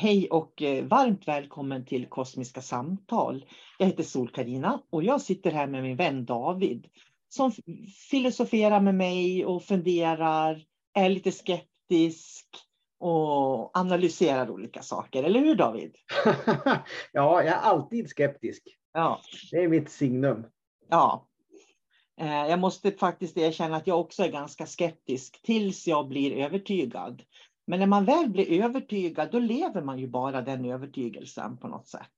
Hej och eh, varmt välkommen till Kosmiska samtal. Jag heter sol karina och jag sitter här med min vän David som filosoferar med mig och funderar, är lite skeptisk och analyserar olika saker. Eller hur David? ja, jag är alltid skeptisk. Ja. Det är mitt signum. Ja. Eh, jag måste faktiskt erkänna att jag också är ganska skeptisk tills jag blir övertygad. Men när man väl blir övertygad, då lever man ju bara den övertygelsen på något sätt.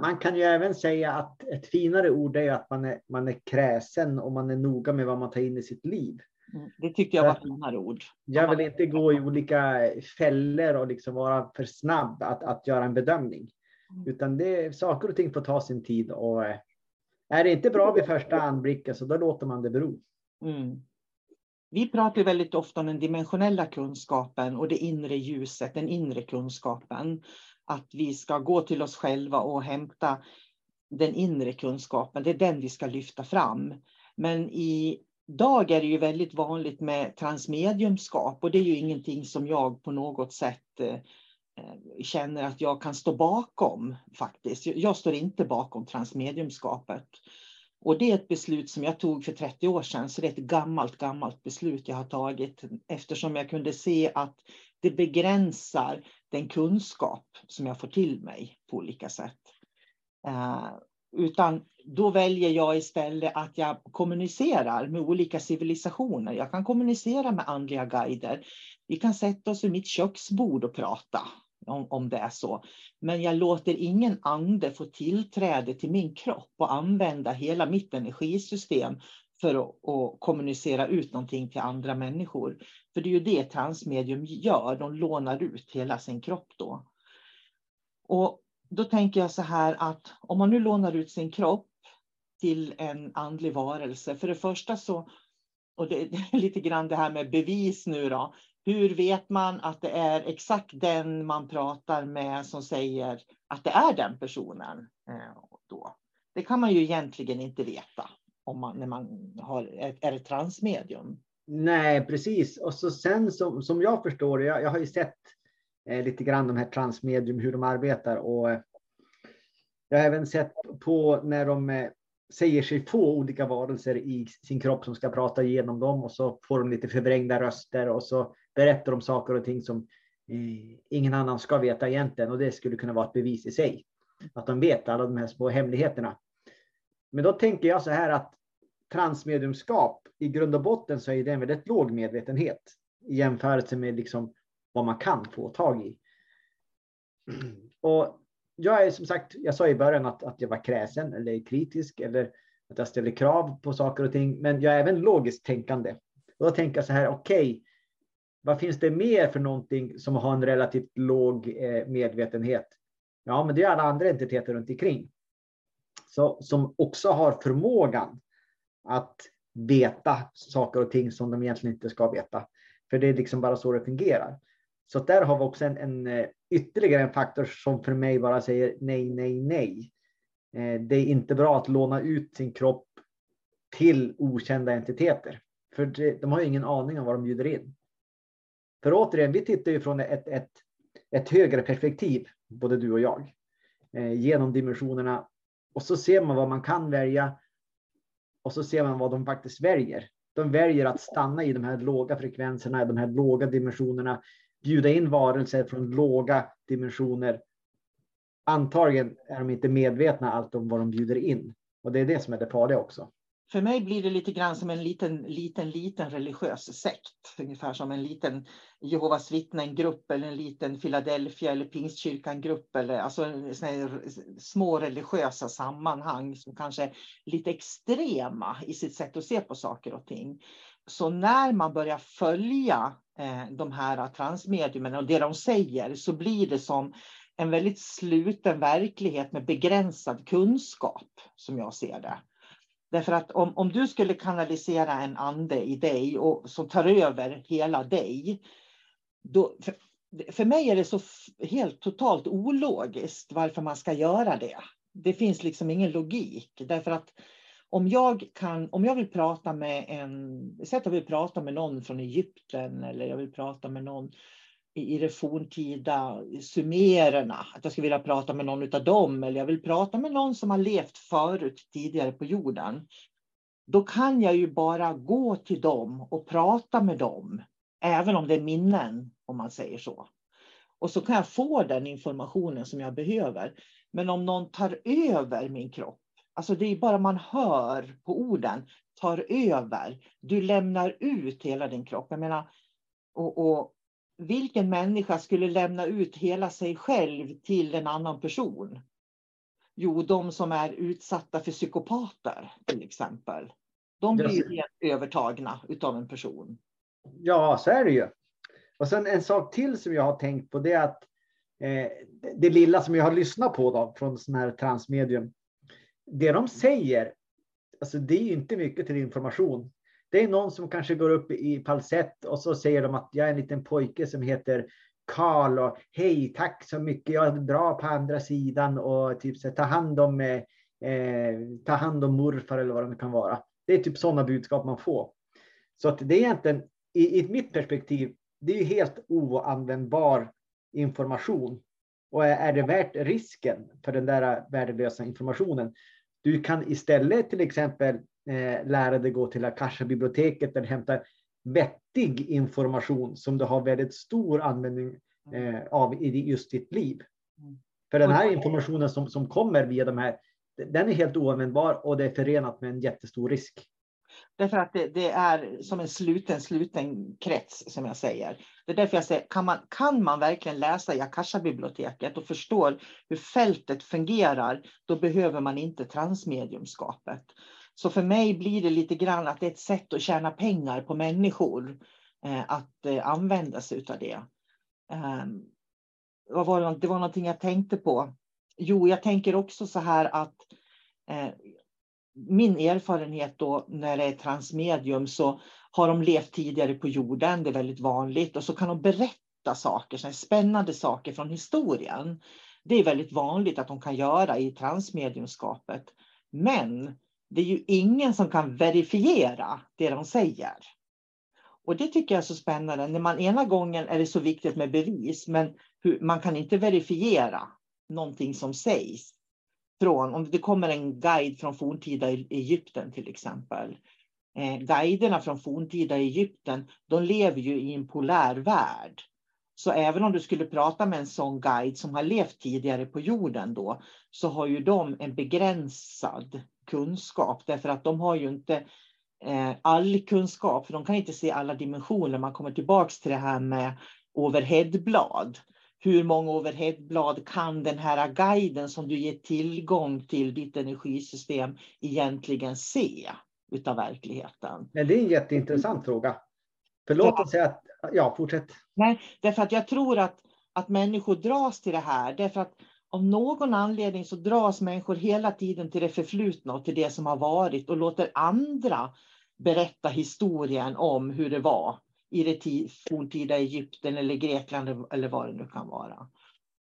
Man kan ju även säga att ett finare ord är att man är, man är kräsen och man är noga med vad man tar in i sitt liv. Mm, det tyckte jag var finare ord. Jag vill inte gå i olika fällor och liksom vara för snabb att, att göra en bedömning. Mm. Utan det, saker och ting får ta sin tid. Och eh, är det inte bra vid första anblicken så då låter man det bero. Mm. Vi pratar väldigt ofta om den dimensionella kunskapen och det inre ljuset, den inre kunskapen. Att vi ska gå till oss själva och hämta den inre kunskapen, det är den vi ska lyfta fram. Men idag är det ju väldigt vanligt med transmediumskap och det är ju ingenting som jag på något sätt eh, känner att jag kan stå bakom faktiskt. Jag står inte bakom transmediumskapet. Och det är ett beslut som jag tog för 30 år sedan, så det är ett gammalt, gammalt beslut jag har tagit eftersom jag kunde se att det begränsar den kunskap som jag får till mig på olika sätt. Eh, utan då väljer jag istället att jag kommunicerar med olika civilisationer. Jag kan kommunicera med andliga guider. Vi kan sätta oss vid mitt köksbord och prata om, om det är så. Men jag låter ingen ande få tillträde till min kropp och använda hela mitt energisystem för att, att, kommunicera ut någonting till andra människor. För det är ju det transmedium gör, de lånar ut hela sin kropp då. Och då tänker jag så här att om man nu lånar ut sin kropp till en andlig varelse. För det första så, och det är lite grann det här med bevis nu då. Hur vet man att det är exakt den man pratar med som säger att det är den personen? Eh, då? Det kan man ju egentligen inte veta om man, när man har, är ett transmedium. Nej, precis. Och så sen som, som jag förstår jag, jag har ju sett eh, lite grann de här transmedium, hur de arbetar och eh, jag har även sett på när de eh, säger sig få olika varelser i sin kropp som ska prata igenom dem och så får de lite förvrängda röster och så berättar om saker och ting som eh, ingen annan ska veta egentligen och det skulle kunna vara ett bevis i sig. Att de vet alla de här små hemligheterna. Men då tänker jag så här att transmediumskap i grund och botten så är det en väldigt låg medvetenhet i jämförelse med liksom vad man kan få tag i. Och jag är som sagt, jag sa i början att, att jag var kräsen eller kritisk eller att jag ställer krav på saker och ting, men jag är även logiskt tänkande. Och då tänker jag så här, okej, okay, vad finns det mer för någonting som har en relativt låg eh, medvetenhet? Ja, men det är alla andra entiteter runt omkring. Så, som också har förmågan att veta saker och ting som de egentligen inte ska veta. För det är liksom bara så det fungerar. Så där har vi också en, en eh, ytterligare en faktor som för mig bara säger nej, nej, nej. Eh, det är inte bra att låna ut sin kropp till okända entiteter. För de har ju ingen aning om vad de bjuder in. För återigen, vi tittar ju från ett, ett, ett högre perspektiv, både du och jag, eh, genom dimensionerna. Och så ser man vad man kan välja och så ser man vad de faktiskt väljer. De väljer att stanna i de här låga frekvenserna, de här låga dimensionerna, bjuda in varelser från låga dimensioner. Antagligen är de inte medvetna allt om vad de bjuder in. Och det är det som är det farliga också. För mig blir det lite grann som en liten, liten, liten religiös sekt. Ungefär som en liten Jehovas vittnen-grupp eller en liten Philadelphia eller Pingstkyrkan-grupp. Eller alltså små religiösa sammanhang som kanske är lite extrema i sitt sätt att se på saker och ting. Så när man börjar följa eh, de här transmediumen och det de säger så blir det som en väldigt sluten verklighet med begränsad kunskap som jag ser det. Därför att om, om du skulle kanalisera en ande i dig och som tar över hela dig. Då, för, för mig är det så helt totalt ologiskt varför man ska göra det. Det finns liksom ingen logik därför att om jag, kan, om jag vill prata med en, säg att jag vill prata med någon från Egypten eller jag vill prata med någon i det forntida sumererna, att jag skulle vilja prata med någon av dem eller jag vill prata med någon som har levt förut tidigare på jorden. Då kan jag ju bara gå till dem och prata med dem, även om det är minnen om man säger så. Och så kan jag få den informationen som jag behöver. Men om någon tar över min kropp, alltså det är bara man hör på orden, tar över, du lämnar ut hela din kropp. Jag menar, och, och vilken människa skulle lämna ut hela sig själv till en annan person? Jo, de som är utsatta för psykopater till exempel. De blir ju helt övertagna utav en person. Ja, så är det ju. Och sen en sak till som jag har tänkt på det är att eh, det lilla som jag har lyssnat på då, från sådana här transmedium. Det de säger, alltså det är inte mycket till information. Det är någon som kanske går upp i falsett och så säger de att jag är en liten pojke som heter Karl och hej, tack så mycket, jag är bra på andra sidan och typ så ta hand om eh, eh, ta hand om morfar eller vad det kan vara. Det är typ sådana budskap man får. Så att det är egentligen i, i mitt perspektiv, det är ju helt oanvändbar information. Och är, är det värt risken för den där värdelösa informationen? Du kan istället till exempel eh, lära dig gå till Akasha-biblioteket och hämta vettig information som du har väldigt stor användning eh, av i just ditt liv. Mm. För den här informationen som, som kommer via de här, den är helt oanvändbar och det är förenat med en jättestor risk. Därför att det, det, är som en sluten, sluten krets som jag säger. Det är därför jag säger, kan man, kan man verkligen läsa i Akasha-biblioteket och förstår hur fältet fungerar, då behöver man inte transmediumskapet. Så för mig blir det lite grann att det är ett sätt att tjäna pengar på människor. Eh, att eh, använda sig av det. Ehm, var det, det var någonting jag tänkte på. Jo, jag tänker också så här att eh, min erfarenhet då när det är transmedium så har de levt tidigare på jorden, det är väldigt vanligt, och så kan de berätta saker, så spännande saker från historien. Det är väldigt vanligt att de kan göra i transmediumskapet. Men det är ju ingen som kan verifiera det de säger. Och det tycker jag är så spännande. När man ena gången är det så viktigt med bevis, men hur, man kan inte verifiera någonting som sägs. Från, om det kommer en guide från forntida e- Egypten till exempel. Eh, guiderna från forntida Egypten, de lever ju i en polär värld. Så även om du skulle prata med en sån guide som har levt tidigare på jorden då, så har ju de en begränsad kunskap därför att de har ju inte eh, all kunskap, för de kan inte se alla dimensioner. Man kommer tillbaks till det här med overheadblad. Hur många overheadblad kan den här guiden som du ger tillgång till ditt energisystem egentligen se utav verkligheten? Men det är en jätteintressant fråga. För låt oss säga att, ja fortsätt. Nej, därför att jag tror att, att människor dras till det här. Därför att av någon anledning så dras människor hela tiden till det förflutna och till det som har varit och låter andra berätta historien om hur det var i det forntida Egypten eller Grekland eller vad det nu kan vara.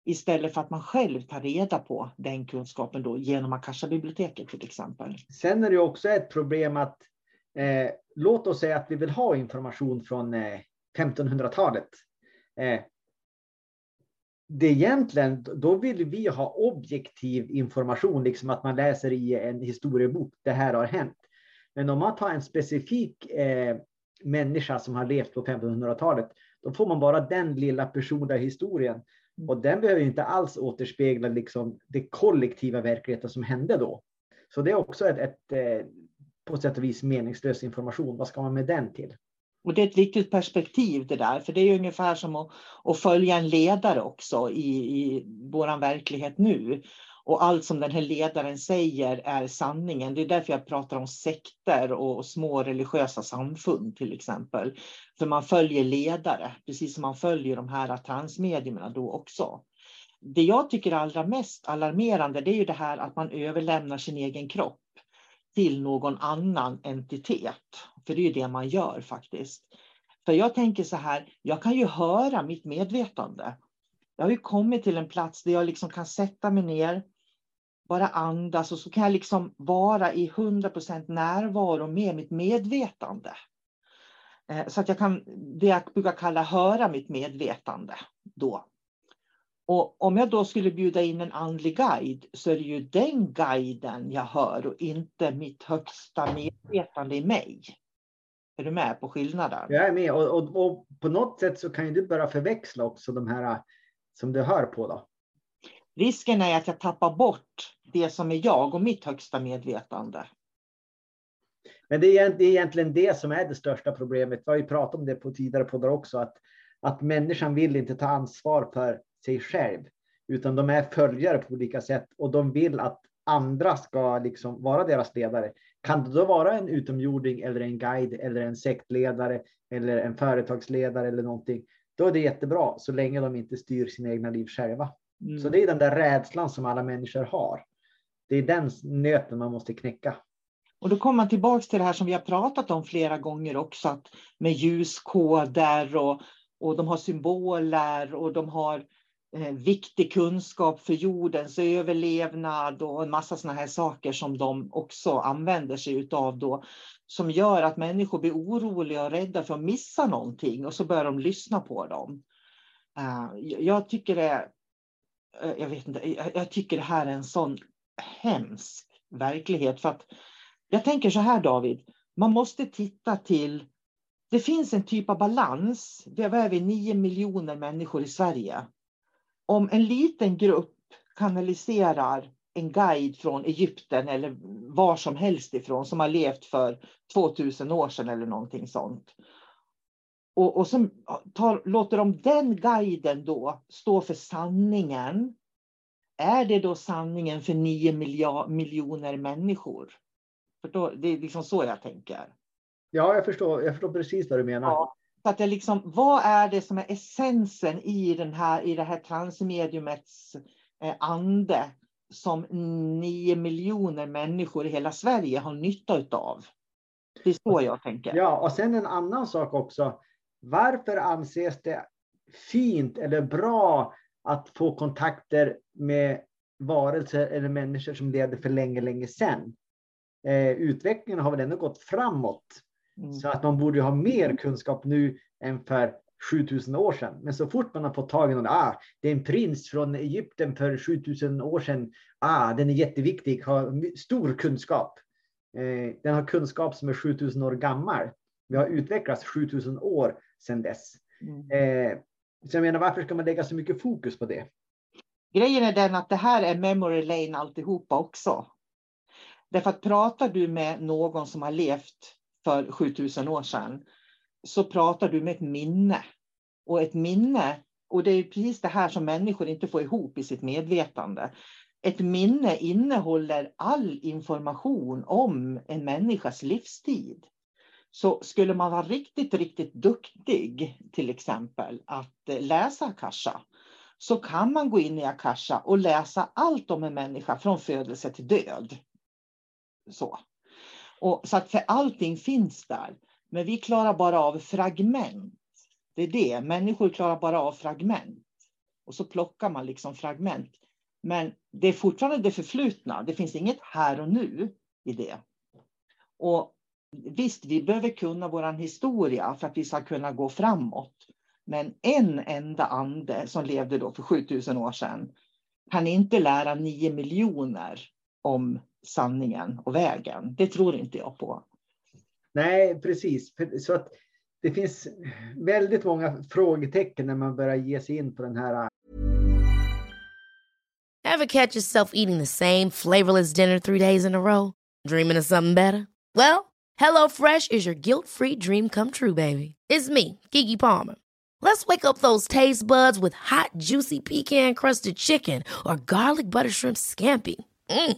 Istället för att man själv tar reda på den kunskapen då genom Akasha-biblioteket till exempel. Sen är det också ett problem att eh, låt oss säga att vi vill ha information från eh, 1500-talet. Eh, det egentligen, då vill vi ha objektiv information, liksom att man läser i en historiebok, det här har hänt. Men om man tar en specifik eh, människa som har levt på 1500-talet, då får man bara den lilla personliga historien. Och den behöver inte alls återspegla liksom det kollektiva verkligheten som hände då. Så det är också ett, ett eh, på sätt och vis meningslös information. Vad ska man med den till? Och det är ett viktigt perspektiv det där, för det är ungefär som att, att följa en ledare också i, i vår verklighet nu. Och allt som den här ledaren säger är sanningen. Det är därför jag pratar om sekter och små religiösa samfund till exempel. För man följer ledare, precis som man följer de här transmedierna då också. Det jag tycker är allra mest alarmerande det är ju det här att man överlämnar sin egen kropp till någon annan entitet. För det är ju det man gör faktiskt. För jag tänker så här, jag kan ju höra mitt medvetande. Jag har ju kommit till en plats där jag liksom kan sätta mig ner, bara andas och så kan jag liksom vara i 100% närvaro med mitt medvetande. Eh, så att jag kan, det jag brukar kalla höra mitt medvetande då. Och om jag då skulle bjuda in en andlig guide så är det ju den guiden jag hör och inte mitt högsta medvetande i mig. Är du med på skillnaden? Jag är med och, och, och på något sätt så kan ju du börja förväxla också de här som du hör på då. Risken är att jag tappar bort det som är jag och mitt högsta medvetande. Men det är, egentligen det som är det största problemet. Vi har ju pratat om det på tidigare poddar också, att, att människan vill inte ta ansvar för sig själv, utan de är följare på olika sätt och de vill att andra ska liksom vara deras ledare. Kan det då vara en utomjording eller en guide eller en sektledare eller en företagsledare eller någonting, då är det jättebra så länge de inte styr sina egna liv själva. Mm. Så det är den där rädslan som alla människor har. Det är den nöten man måste knäcka. Och då kommer man tillbaks till det här som vi har pratat om flera gånger också, att med ljuskoder och, och de har symboler och de har Eh, viktig kunskap för jordens överlevnad och en massa sådana här saker som de också använder sig utav då, som gör att människor blir oroliga och rädda för att missa någonting och så börjar de lyssna på dem. Eh, jag tycker det, eh, jag vet inte, jag, tycker det här är en sån hemsk verklighet för att jag tänker så här David, man måste titta till det finns en typ av balans. vi är vi 9 miljoner människor i Sverige om en liten grupp kanaliserar en guide från Egypten eller var som helst ifrån som har levt för 2000 år sedan eller någonting sånt. Och, och så tar, låter de den guiden då stå för sanningen. Är det då sanningen för 9 miljoner människor? För då, det är liksom så jag tänker. Ja, jag förstår, jag förstår precis vad du menar. Ja. Så att det liksom, vad är det som är essensen i, den här, i det här transmediumets eh, ande? som nio miljoner människor i hela Sverige har nytta utav. Det är så jag tänker. Ja, och sen en annan sak också. Varför anses det fint eller bra att få kontakter med varelser eller människor som levde för länge, länge sedan? Eh, utvecklingen har väl ändå gått framåt. Mm. Så att man borde ha mer kunskap nu än för 7000 år sedan. Men så fort man har fått tag i någon, ah, det är en prins från Egypten för 7000 år sedan. Ah, den är jätteviktig, har stor kunskap. Eh, den har kunskap som är 7000 år gammal. Vi har utvecklats 7000 år sedan dess. Mm. Eh, så jag menar, varför ska man lägga så mycket fokus på det? Grejen är den att det här är memory lane alltihopa också. Därför att pratar du med någon som har levt för 7000 år sedan så pratar du med ett minne. Och ett minne, och det är precis det här som människor inte får ihop i sitt medvetande. Ett minne innehåller all information om en människas livstid. Så skulle man vara riktigt, riktigt duktig, till exempel att eh, läsa Akasha, så kan man gå in i Akasha och läsa allt om en människa från födelse till död. Så. Och, så att för allting finns där. Men vi klarar bara av fragment. Det är det, människor klarar bara av fragment. Och så plockar man liksom fragment. Men det är fortfarande det förflutna. Det finns inget här och nu i det. Och visst, vi behöver kunna vår historia för att vi ska kunna gå framåt. Men en enda ande som levde då för 7000 år sedan kan inte lära nio miljoner om sanningen och vägen. Det tror inte jag på. Nej, precis. Så att det finns väldigt många frågetecken när man börjar ge sig in på den här. Have catch yourself eating the same flavorless dinner three days in a row? Dreaming of something better? Well, hello fresh is your guilt free dream come true baby. It's me, Gigi Palmer. Let's wake up those taste buds with hot juicy pecan crusted chicken or garlic butter shrimp scampi. Mm.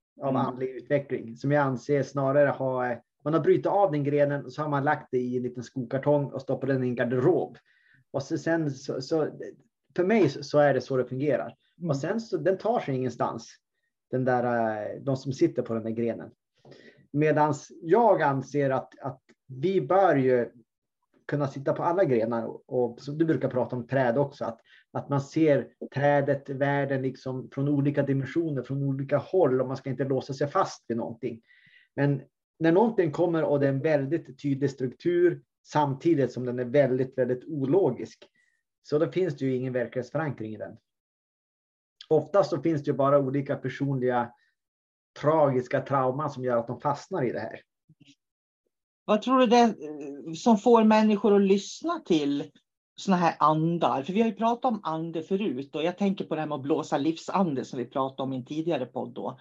av mm. andlig utveckling som jag anser snarare har man har brutit av den grenen och så har man lagt det i en liten skokartong och stoppat den i en garderob. Och så sen så, så för mig så är det så det fungerar. Mm. Och sen så den tar sig ingenstans. Den där, de som sitter på den där grenen. Medan jag anser att, att vi bör ju kunna sitta på alla grenar och, och som du brukar prata om träd också, att att man ser trädet, världen liksom från olika dimensioner, från olika håll och man ska inte låsa sig fast vid någonting. Men när någonting kommer och det är en väldigt tydlig struktur samtidigt som den är väldigt, väldigt ologisk. Så då finns det ju ingen verklighetsförankring i den. Oftast så finns det ju bara olika personliga tragiska trauman som gör att de fastnar i det här. Vad tror du det är som får människor att lyssna till sådana här andar. För vi har ju pratat om ande förut och jag tänker på det här med att blåsa livsande som vi pratade om i en tidigare podd då.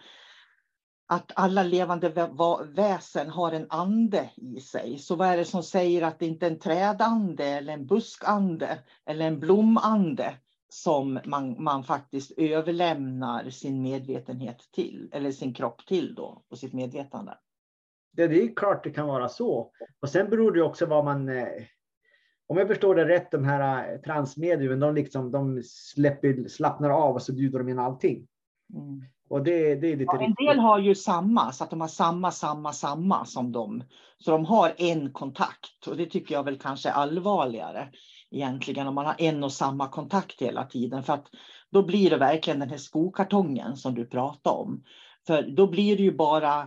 att alla levande väsen har en ande i sig. Så vad är det som säger att det inte är en trädande eller en buskande eller en blomande som man, man faktiskt överlämnar sin medvetenhet till eller sin kropp till då och sitt medvetande? Det, det är klart det kan vara så. Och sen beror det också vad man eh, om jag förstår det rätt, de här eh, transmediumen, de, liksom, de släpper, slappnar av och så bjuder de in allting. Mm. Och det, det är lite ja, en del har ju samma, så att de har samma, samma, samma som dem. Så de har en kontakt och det tycker jag väl kanske är allvarligare egentligen om man har en och samma kontakt hela tiden. För att då blir det verkligen den här skokartongen som du pratade om. För då blir det ju bara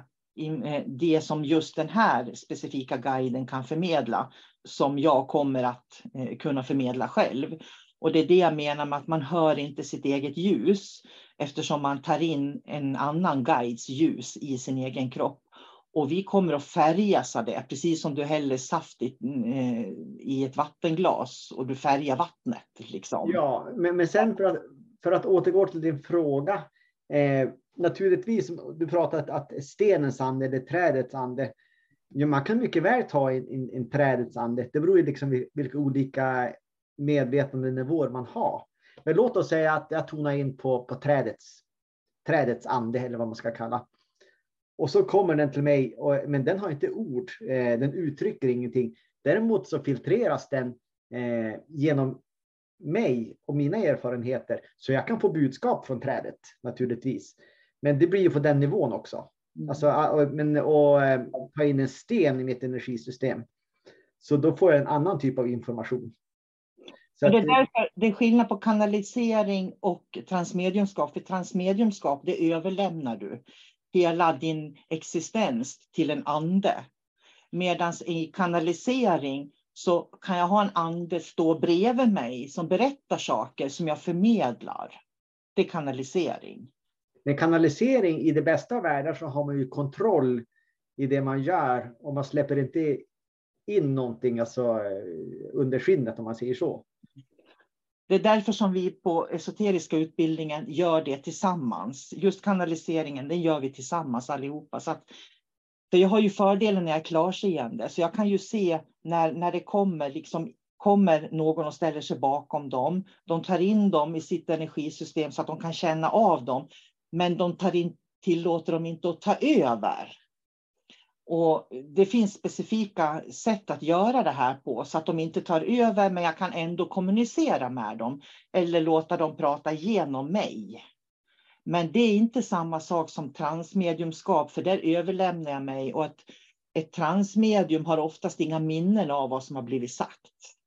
eh, det som just den här specifika guiden kan förmedla som jag kommer att eh, kunna förmedla själv. Och det är det jag menar med att man hör inte sitt eget ljus eftersom man tar in en annan guides ljus i sin egen kropp. Och vi kommer att färgas av det, precis som du häller saft i, eh, i ett vattenglas och du färgar vattnet. Liksom. Ja, men, men sen för att, för att återgå till din fråga. Eh, naturligtvis, du pratade att, att stenens ande eller trädets ande. Ja, man kan mycket väl ta en, en, en trädets ande. Det beror ju liksom vilka olika medvetandenivåer man har. Men låt oss säga att jag tonar in på, på trädets, trädets ande eller vad man ska kalla. Och så kommer den till mig, och, men den har inte ord. Eh, den uttrycker ingenting. Däremot så filtreras den eh, genom mig och mina erfarenheter. Så jag kan få budskap från trädet naturligtvis. Men det blir ju på den nivån också. Mm. Alltså, och, men, och, eh, ta in en sten i mitt energisystem. Så då får jag en annan typ av information. Så det, är därför, det är skillnad på kanalisering och transmediumskap. För transmediumskap, det överlämnar du hela din existens till en ande. Medan i kanalisering så kan jag ha en ande stå bredvid mig som berättar saker som jag förmedlar. Det är kanalisering. Med kanalisering i det bästa av världar så har man ju kontroll i det man gör och man släpper inte in någonting alltså, eh, under skinnet om man säger så. Det är därför som vi på esoteriska utbildningen gör det tillsammans. Just kanaliseringen, den gör vi tillsammans allihopa. Så att, för jag har ju fördelen när jag är klarseende, så jag kan ju se när, när det kommer, liksom, kommer någon och ställer sig bakom dem. De tar in dem i sitt energisystem så att de kan känna av dem. Men de tar in, tillåter dem inte att ta över. Och det finns specifika sätt att göra det här på så att de inte tar över men jag kan ändå kommunicera med dem eller låta dem prata genom mig. Men det är inte samma sak som transmediumskap för där överlämnar jag mig och ett, ett transmedium har oftast inga minnen av vad som har blivit sagt.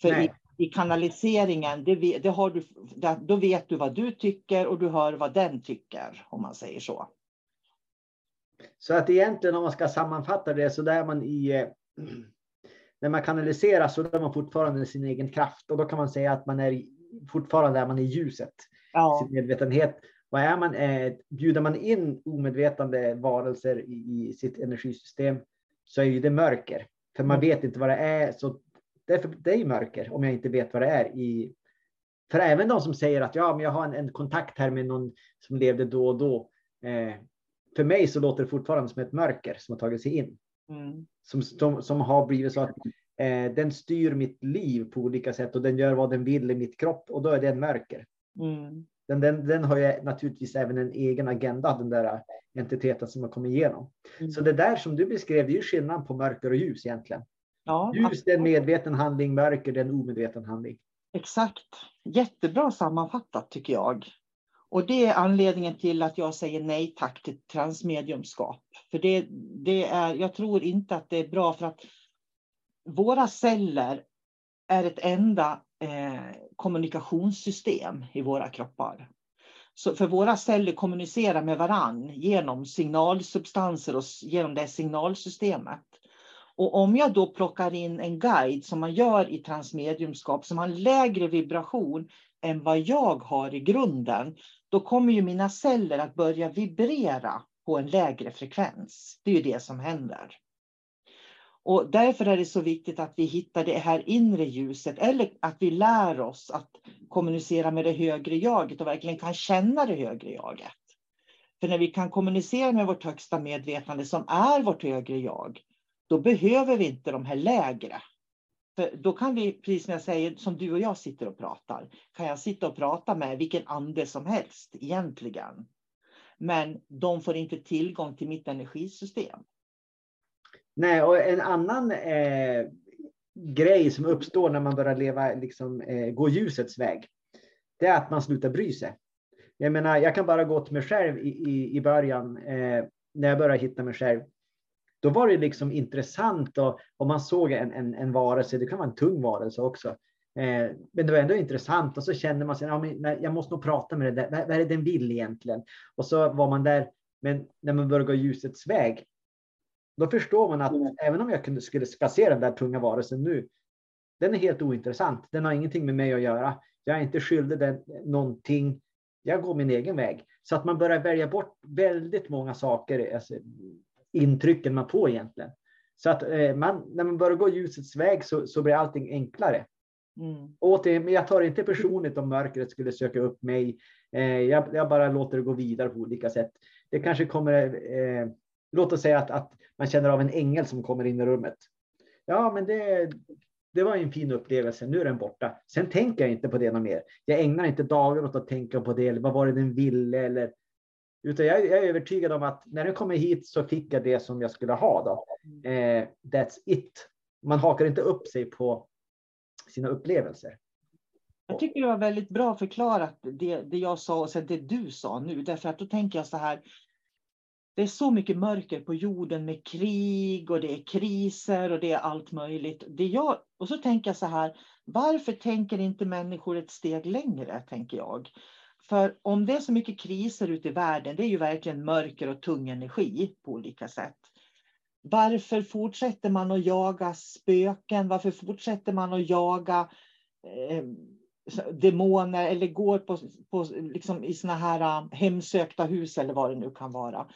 För i, i, kanaliseringen, det, det har du, då vet du vad du tycker och du hör vad den tycker om man säger så. Så att egentligen om man ska sammanfatta det så där man i eh, när man kanaliserar så är man fortfarande sin egen kraft och då kan man säga att man är fortfarande är man i ljuset, ja. sin medvetenhet. Och är man, eh, bjuder man in omedvetande varelser i, i, sitt energisystem så är ju det mörker. För man mm. vet inte vad det är. Så det är mörker om jag inte vet vad det är. I, för även de som säger att ja, men jag har en, en kontakt här med någon som levde då och då. Eh, för mig så låter det fortfarande som ett mörker som har tagit sig in. Mm. Som, som, som, har blivit så att eh, den styr mitt liv på olika sätt och den gör vad den vill i mitt kropp och då är det en mörker. Mm. Den, den, den har ju naturligtvis även en egen agenda, den där entiteten som har kommit igenom. Mm. Så det där som du beskrev, det är ju skillnaden på mörker och ljus egentligen. Ja, ljus är en medveten handling, mörker är en omedveten handling. Exakt. Jättebra sammanfattat tycker jag. Och det är anledningen till att jag säger nej tack till transmediumskap. För det, det är, jag tror inte att det är bra för att våra celler är ett enda eh, kommunikationssystem i våra kroppar. Så för våra celler kommunicerar med varann genom signalsubstanser och genom det signalsystemet. Och om jag då plockar in en guide som man gör i transmediumskap som har en lägre vibration än vad jag har i grunden, då kommer ju mina celler att börja vibrera på en lägre frekvens. Det är ju det som händer. Och därför är det så viktigt att vi hittar det här inre ljuset eller att vi lär oss att kommunicera med det högre jaget och verkligen kan känna det högre jaget. För när vi kan kommunicera med vårt högsta medvetande som är vårt högre jag, då behöver vi inte de här lägre. För då kan vi, precis som jag säger, som du och jag sitter och pratar, kan jag sitta och prata med vilken ande som helst egentligen. Men de får inte tillgång till mitt energisystem. Nej, och en annan eh, grej som uppstår när man börjar leva, liksom, eh, gå ljusets väg, det är att man slutar bry sig. Jag menar, jag kan bara gå till mig själv i, i, i början, eh, när jag började hitta mig själv. Då var det liksom intressant och, och man såg en, en, en varelse, det kan vara en tung varelse också. Eh, men det var ändå intressant och så kände man sig, ja, men, jag måste nog prata med det där, vad, vad är det den vill egentligen? Och så var man där, men när man börjar gå ljusets väg, då förstår man att mm. även om jag kunde, skulle se den där tunga varelsen nu, den är helt ointressant. Den har ingenting med mig att göra. Jag är inte skyldig den någonting. Jag går min egen väg. Så att man börjar välja bort väldigt många saker, alltså, intrycken man får egentligen. Så att eh, man, när man börjar gå ljusets väg så, så blir allting enklare. Mm. Återigen, men jag tar inte personligt om mörkret skulle söka upp mig. Eh, jag, jag, bara låter det gå vidare på olika sätt. Det kanske kommer, eh, låt oss säga att, att man känner av en ängel som kommer in i rummet. Ja, men det, det var en fin upplevelse. Nu är den borta. Sen tänker jag inte på det något mer. Jag ägnar inte dagar åt att tänka på det. Eller vad var det den ville? Eller, utan jag, jag är övertygad om att när jag kommer hit så fick jag det som jag skulle ha. Då. Eh, that's it. Man hakar inte upp sig på sina upplevelser. Jag tycker det var väldigt bra förklarat det, det jag sa och sen det du sa nu. Därför att då tänker jag så här. Det är så mycket mörker på jorden med krig och det är kriser och det är allt möjligt. Det jag, och så tänker jag så här. Varför tänker inte människor ett steg längre, tänker jag. För om det är så mycket kriser ute i världen, det är ju verkligen mörker och tung energi på olika sätt. Varför fortsätter man att jaga spöken? Varför fortsätter man att jaga eh, demoner eller går på, på, liksom i såna här um, hemsökta hus eller vad det nu kan vara?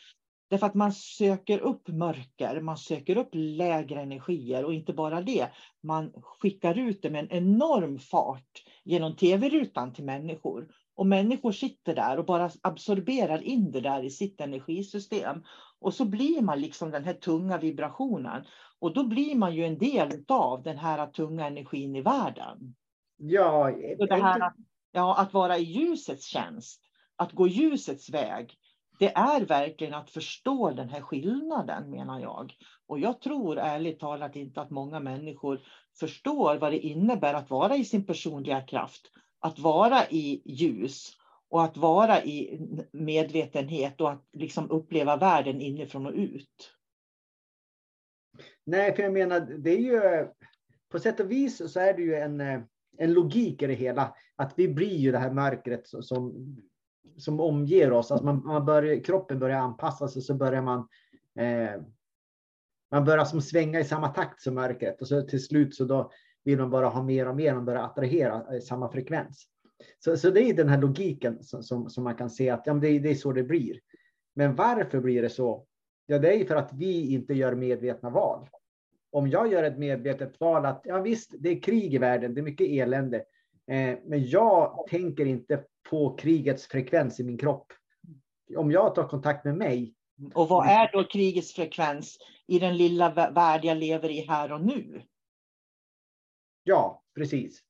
Därför att man söker upp mörker, man söker upp lägre energier och inte bara det. Man skickar ut det med en enorm fart genom tv-rutan till människor. Och människor sitter där och bara absorberar in det där i sitt energisystem. Och så blir man liksom den här tunga vibrationen. Och då blir man ju en del av den här tunga energin i världen. Ja, så det här att, ja, att vara i ljusets tjänst, att gå ljusets väg, det är verkligen att förstå den här skillnaden menar jag. Och jag tror ärligt talat inte att många människor förstår vad det innebär att vara i sin personliga kraft, att vara i ljus och att vara i medvetenhet och att liksom uppleva världen inifrån och ut. Nej, för jag menar, det är ju på sätt och vis så är det ju en, en logik i det hela. Att vi blir ju det här mörkret som, som omger oss. Alltså man, man börjar, kroppen börjar anpassa sig så börjar man eh, man börjar som svänga i samma takt som mörkret och så till slut så då vill de bara ha mer och mer, de börjar attrahera eh, samma frekvens. Så, så det är den här logiken som, som, som man kan se att ja, det, det är så det blir. Men varför blir det så? Ja, det är för att vi inte gör medvetna val. Om jag gör ett medvetet val att ja, visst, det är krig i världen, det är mycket elände, eh, men jag tänker inte på krigets frekvens i min kropp. Om jag tar kontakt med mig. Och vad är då krigets frekvens i den lilla värld jag lever i här och nu? Ja, precis.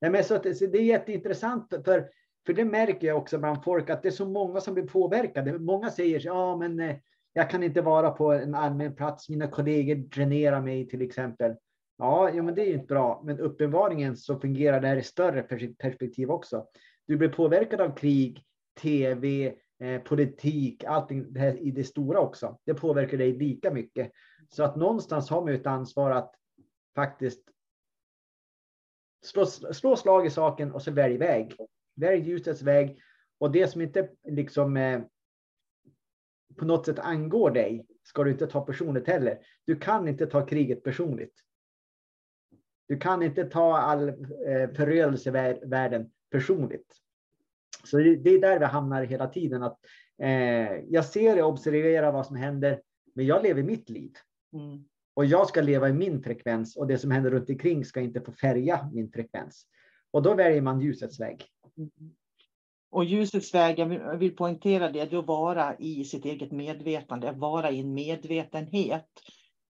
Nej, men så det är jätteintressant, för, för det märker jag också bland folk, att det är så många som blir påverkade. Många säger ja, men eh, jag kan inte vara på en allmän plats, mina kollegor dränerar mig till exempel. Ja, ja men det är ju inte bra, men uppenbarligen så fungerar det här i större perspektiv också. Du blir påverkad av krig, tv, eh, politik, allting det här i det stora också. Det påverkar dig lika mycket. Så att någonstans har man ju ett ansvar att faktiskt slå, slå slag i saken och så välj väg. Välj ljusets väg. Och det som inte liksom eh, på något sätt angår dig ska du inte ta personligt heller. Du kan inte ta kriget personligt. Du kan inte ta all eh, förödelse i världen personligt. Så det, det, är där vi hamnar hela tiden. Att, eh, jag ser och observerar vad som händer, men jag lever mitt liv. Mm. Och jag ska leva i min frekvens och det som händer runt omkring ska inte få färga min frekvens. Och då väljer man ljusets väg. Och ljusets väg, jag vill, poängtera det, det är att vara i sitt eget medvetande, att vara i en medvetenhet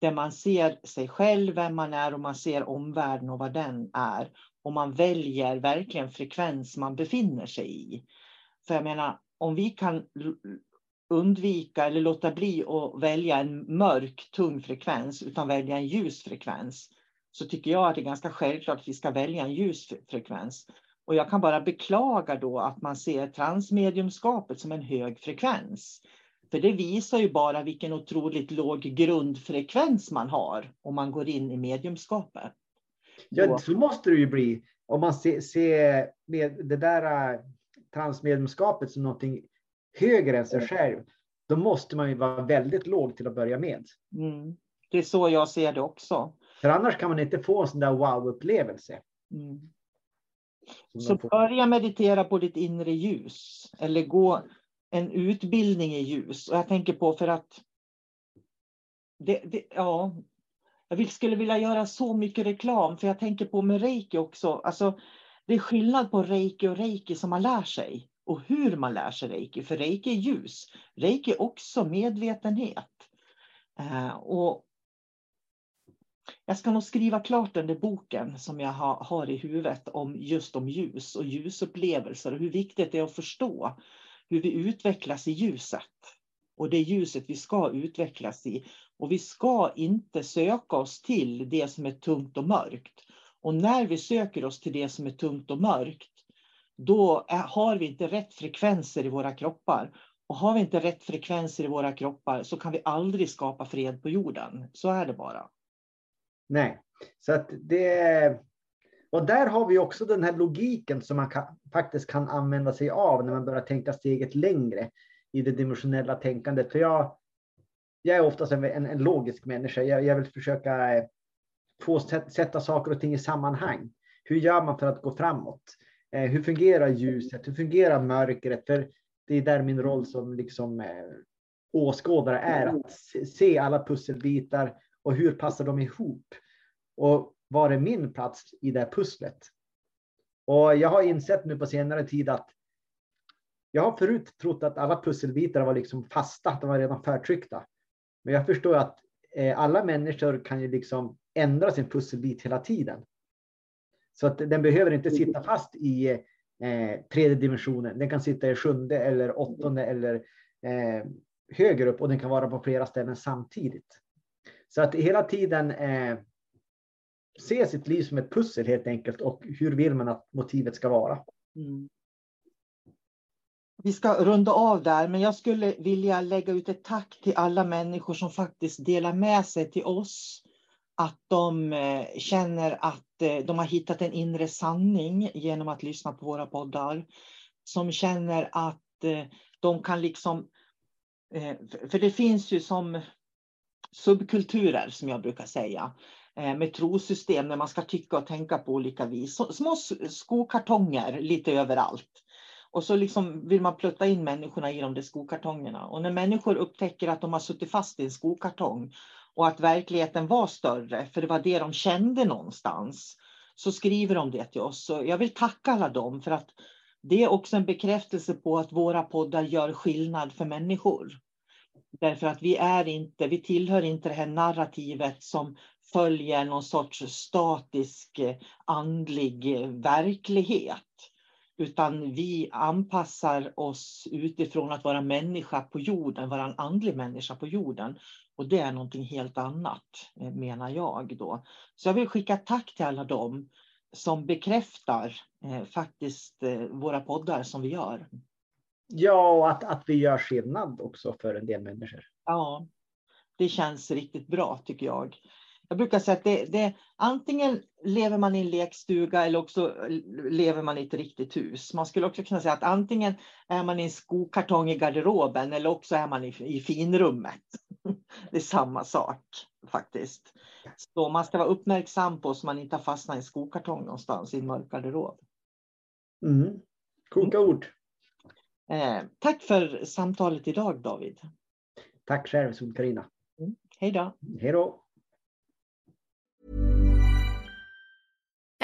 där man ser sig själv, vem man är och man ser omvärlden och vad den är. Och man väljer verkligen frekvens man befinner sig i. För jag menar, om vi kan undvika eller låta bli att välja en mörk, tung frekvens utan välja en ljus frekvens så tycker jag att det är ganska självklart att vi ska välja en ljus frekvens. Och jag kan bara beklaga då att man ser transmediumskapet som en hög frekvens. För det visar ju bara vilken otroligt låg grundfrekvens man har om man går in i mediumskapet. Ja, så måste det ju bli. Om man ser, ser med det där äh, transmediumskapet som någonting högre än sig själv, då måste man ju vara väldigt låg till att börja med. Mm. Det är så jag ser det också. För annars kan man inte få en sån där wow-upplevelse. Mm. Så börja meditera på ditt inre ljus eller gå en utbildning i ljus. Och jag tänker på för att det, det, ja, jag skulle vilja göra så mycket reklam för jag tänker på med reiki också. Alltså, det är skillnad på reiki och reiki som man lär sig och hur man lär sig reiki. För reiki är ljus. Reiki är också medvetenhet. Eh, och jag ska nog skriva klart den där boken som jag har, har i huvudet om just om ljus och ljusupplevelser och hur viktigt det är att förstå hur vi utvecklas i ljuset. Och det ljuset vi ska utvecklas i. Och vi ska inte söka oss till det som är tungt och mörkt. Och när vi söker oss till det som är tungt och mörkt, då har vi inte rätt frekvenser i våra kroppar. Och har vi inte rätt frekvenser i våra kroppar så kan vi aldrig skapa fred på jorden. Så är det bara. Nej, så att det... Och där har vi också den här logiken som man kan, faktiskt kan använda sig av när man börjar tänka steget längre i det dimensionella tänkandet. För jag, jag är oftast en, en, en logisk människa. Jag, jag, vill försöka eh, få sätta saker och ting i sammanhang. Hur gör man för att gå framåt? Eh, hur fungerar ljuset? Hur fungerar mörkret? För det är där min roll som liksom, eh, åskådare är, att se alla pusselbitar och hur passar de ihop? Och var är min plats i det här pusslet? Och jag har insett nu på senare tid att jag har förut trott att alla pusselbitar var liksom fasta, de var redan förtryckta. Men jag förstår att eh, alla människor kan ju liksom ändra sin pusselbit hela tiden. Så att den behöver inte sitta fast i eh, tredje dimensionen. Den kan sitta i sjunde eller åttonde eller eh, högre upp och den kan vara på flera ställen samtidigt. Så att hela tiden eh, se sitt liv som ett pussel helt enkelt och hur vill man att motivet ska vara. Mm. Vi ska runda av där, men jag skulle vilja lägga ut ett tack till alla människor som faktiskt delar med sig till oss. Att de eh, känner att eh, de har hittat en inre sanning genom att lyssna på våra poddar. Som känner att eh, de kan liksom... För det finns ju som subkulturer som jag brukar säga med trosystem där man ska tycka och tänka på olika vis. Små skokartonger lite överallt. Och så liksom vill man plutta in människorna i de där skokartongerna. Och när människor upptäcker att de har suttit fast i en skokartong och att verkligheten var större, för det var det de kände någonstans, så skriver de det till oss. Så jag vill tacka alla dem för att det är också en bekräftelse på att våra poddar gör skillnad för människor. Därför att vi är inte, vi tillhör inte det här narrativet som följer någon sorts statisk andlig verklighet utan vi anpassar oss utifrån att vara människa på jorden, vara en andlig människa på jorden. Och det är någonting helt annat, eh, menar jag då. Så jag vill skicka tack till alla dem som bekräftar eh, faktiskt eh, våra poddar som vi gör. Ja, och att, att vi gör skillnad också för en del människor. Ja, det känns riktigt bra tycker jag. Jag brukar säga att det, det, antingen lever man i en lekstuga eller också lever man i ett riktigt hus. Man skulle också kunna säga att antingen är man i en skokartong i garderoben eller också är man i, i finrummet. Det är samma sak faktiskt. Så man ska vara uppmärksam på så man inte har fastnat i en skokartong någonstans i en mörk garderob. Mm. Kloka ord. Eh, tack för samtalet idag David. Tack själv Sol-Carina. Mm. Hej då. Hej då.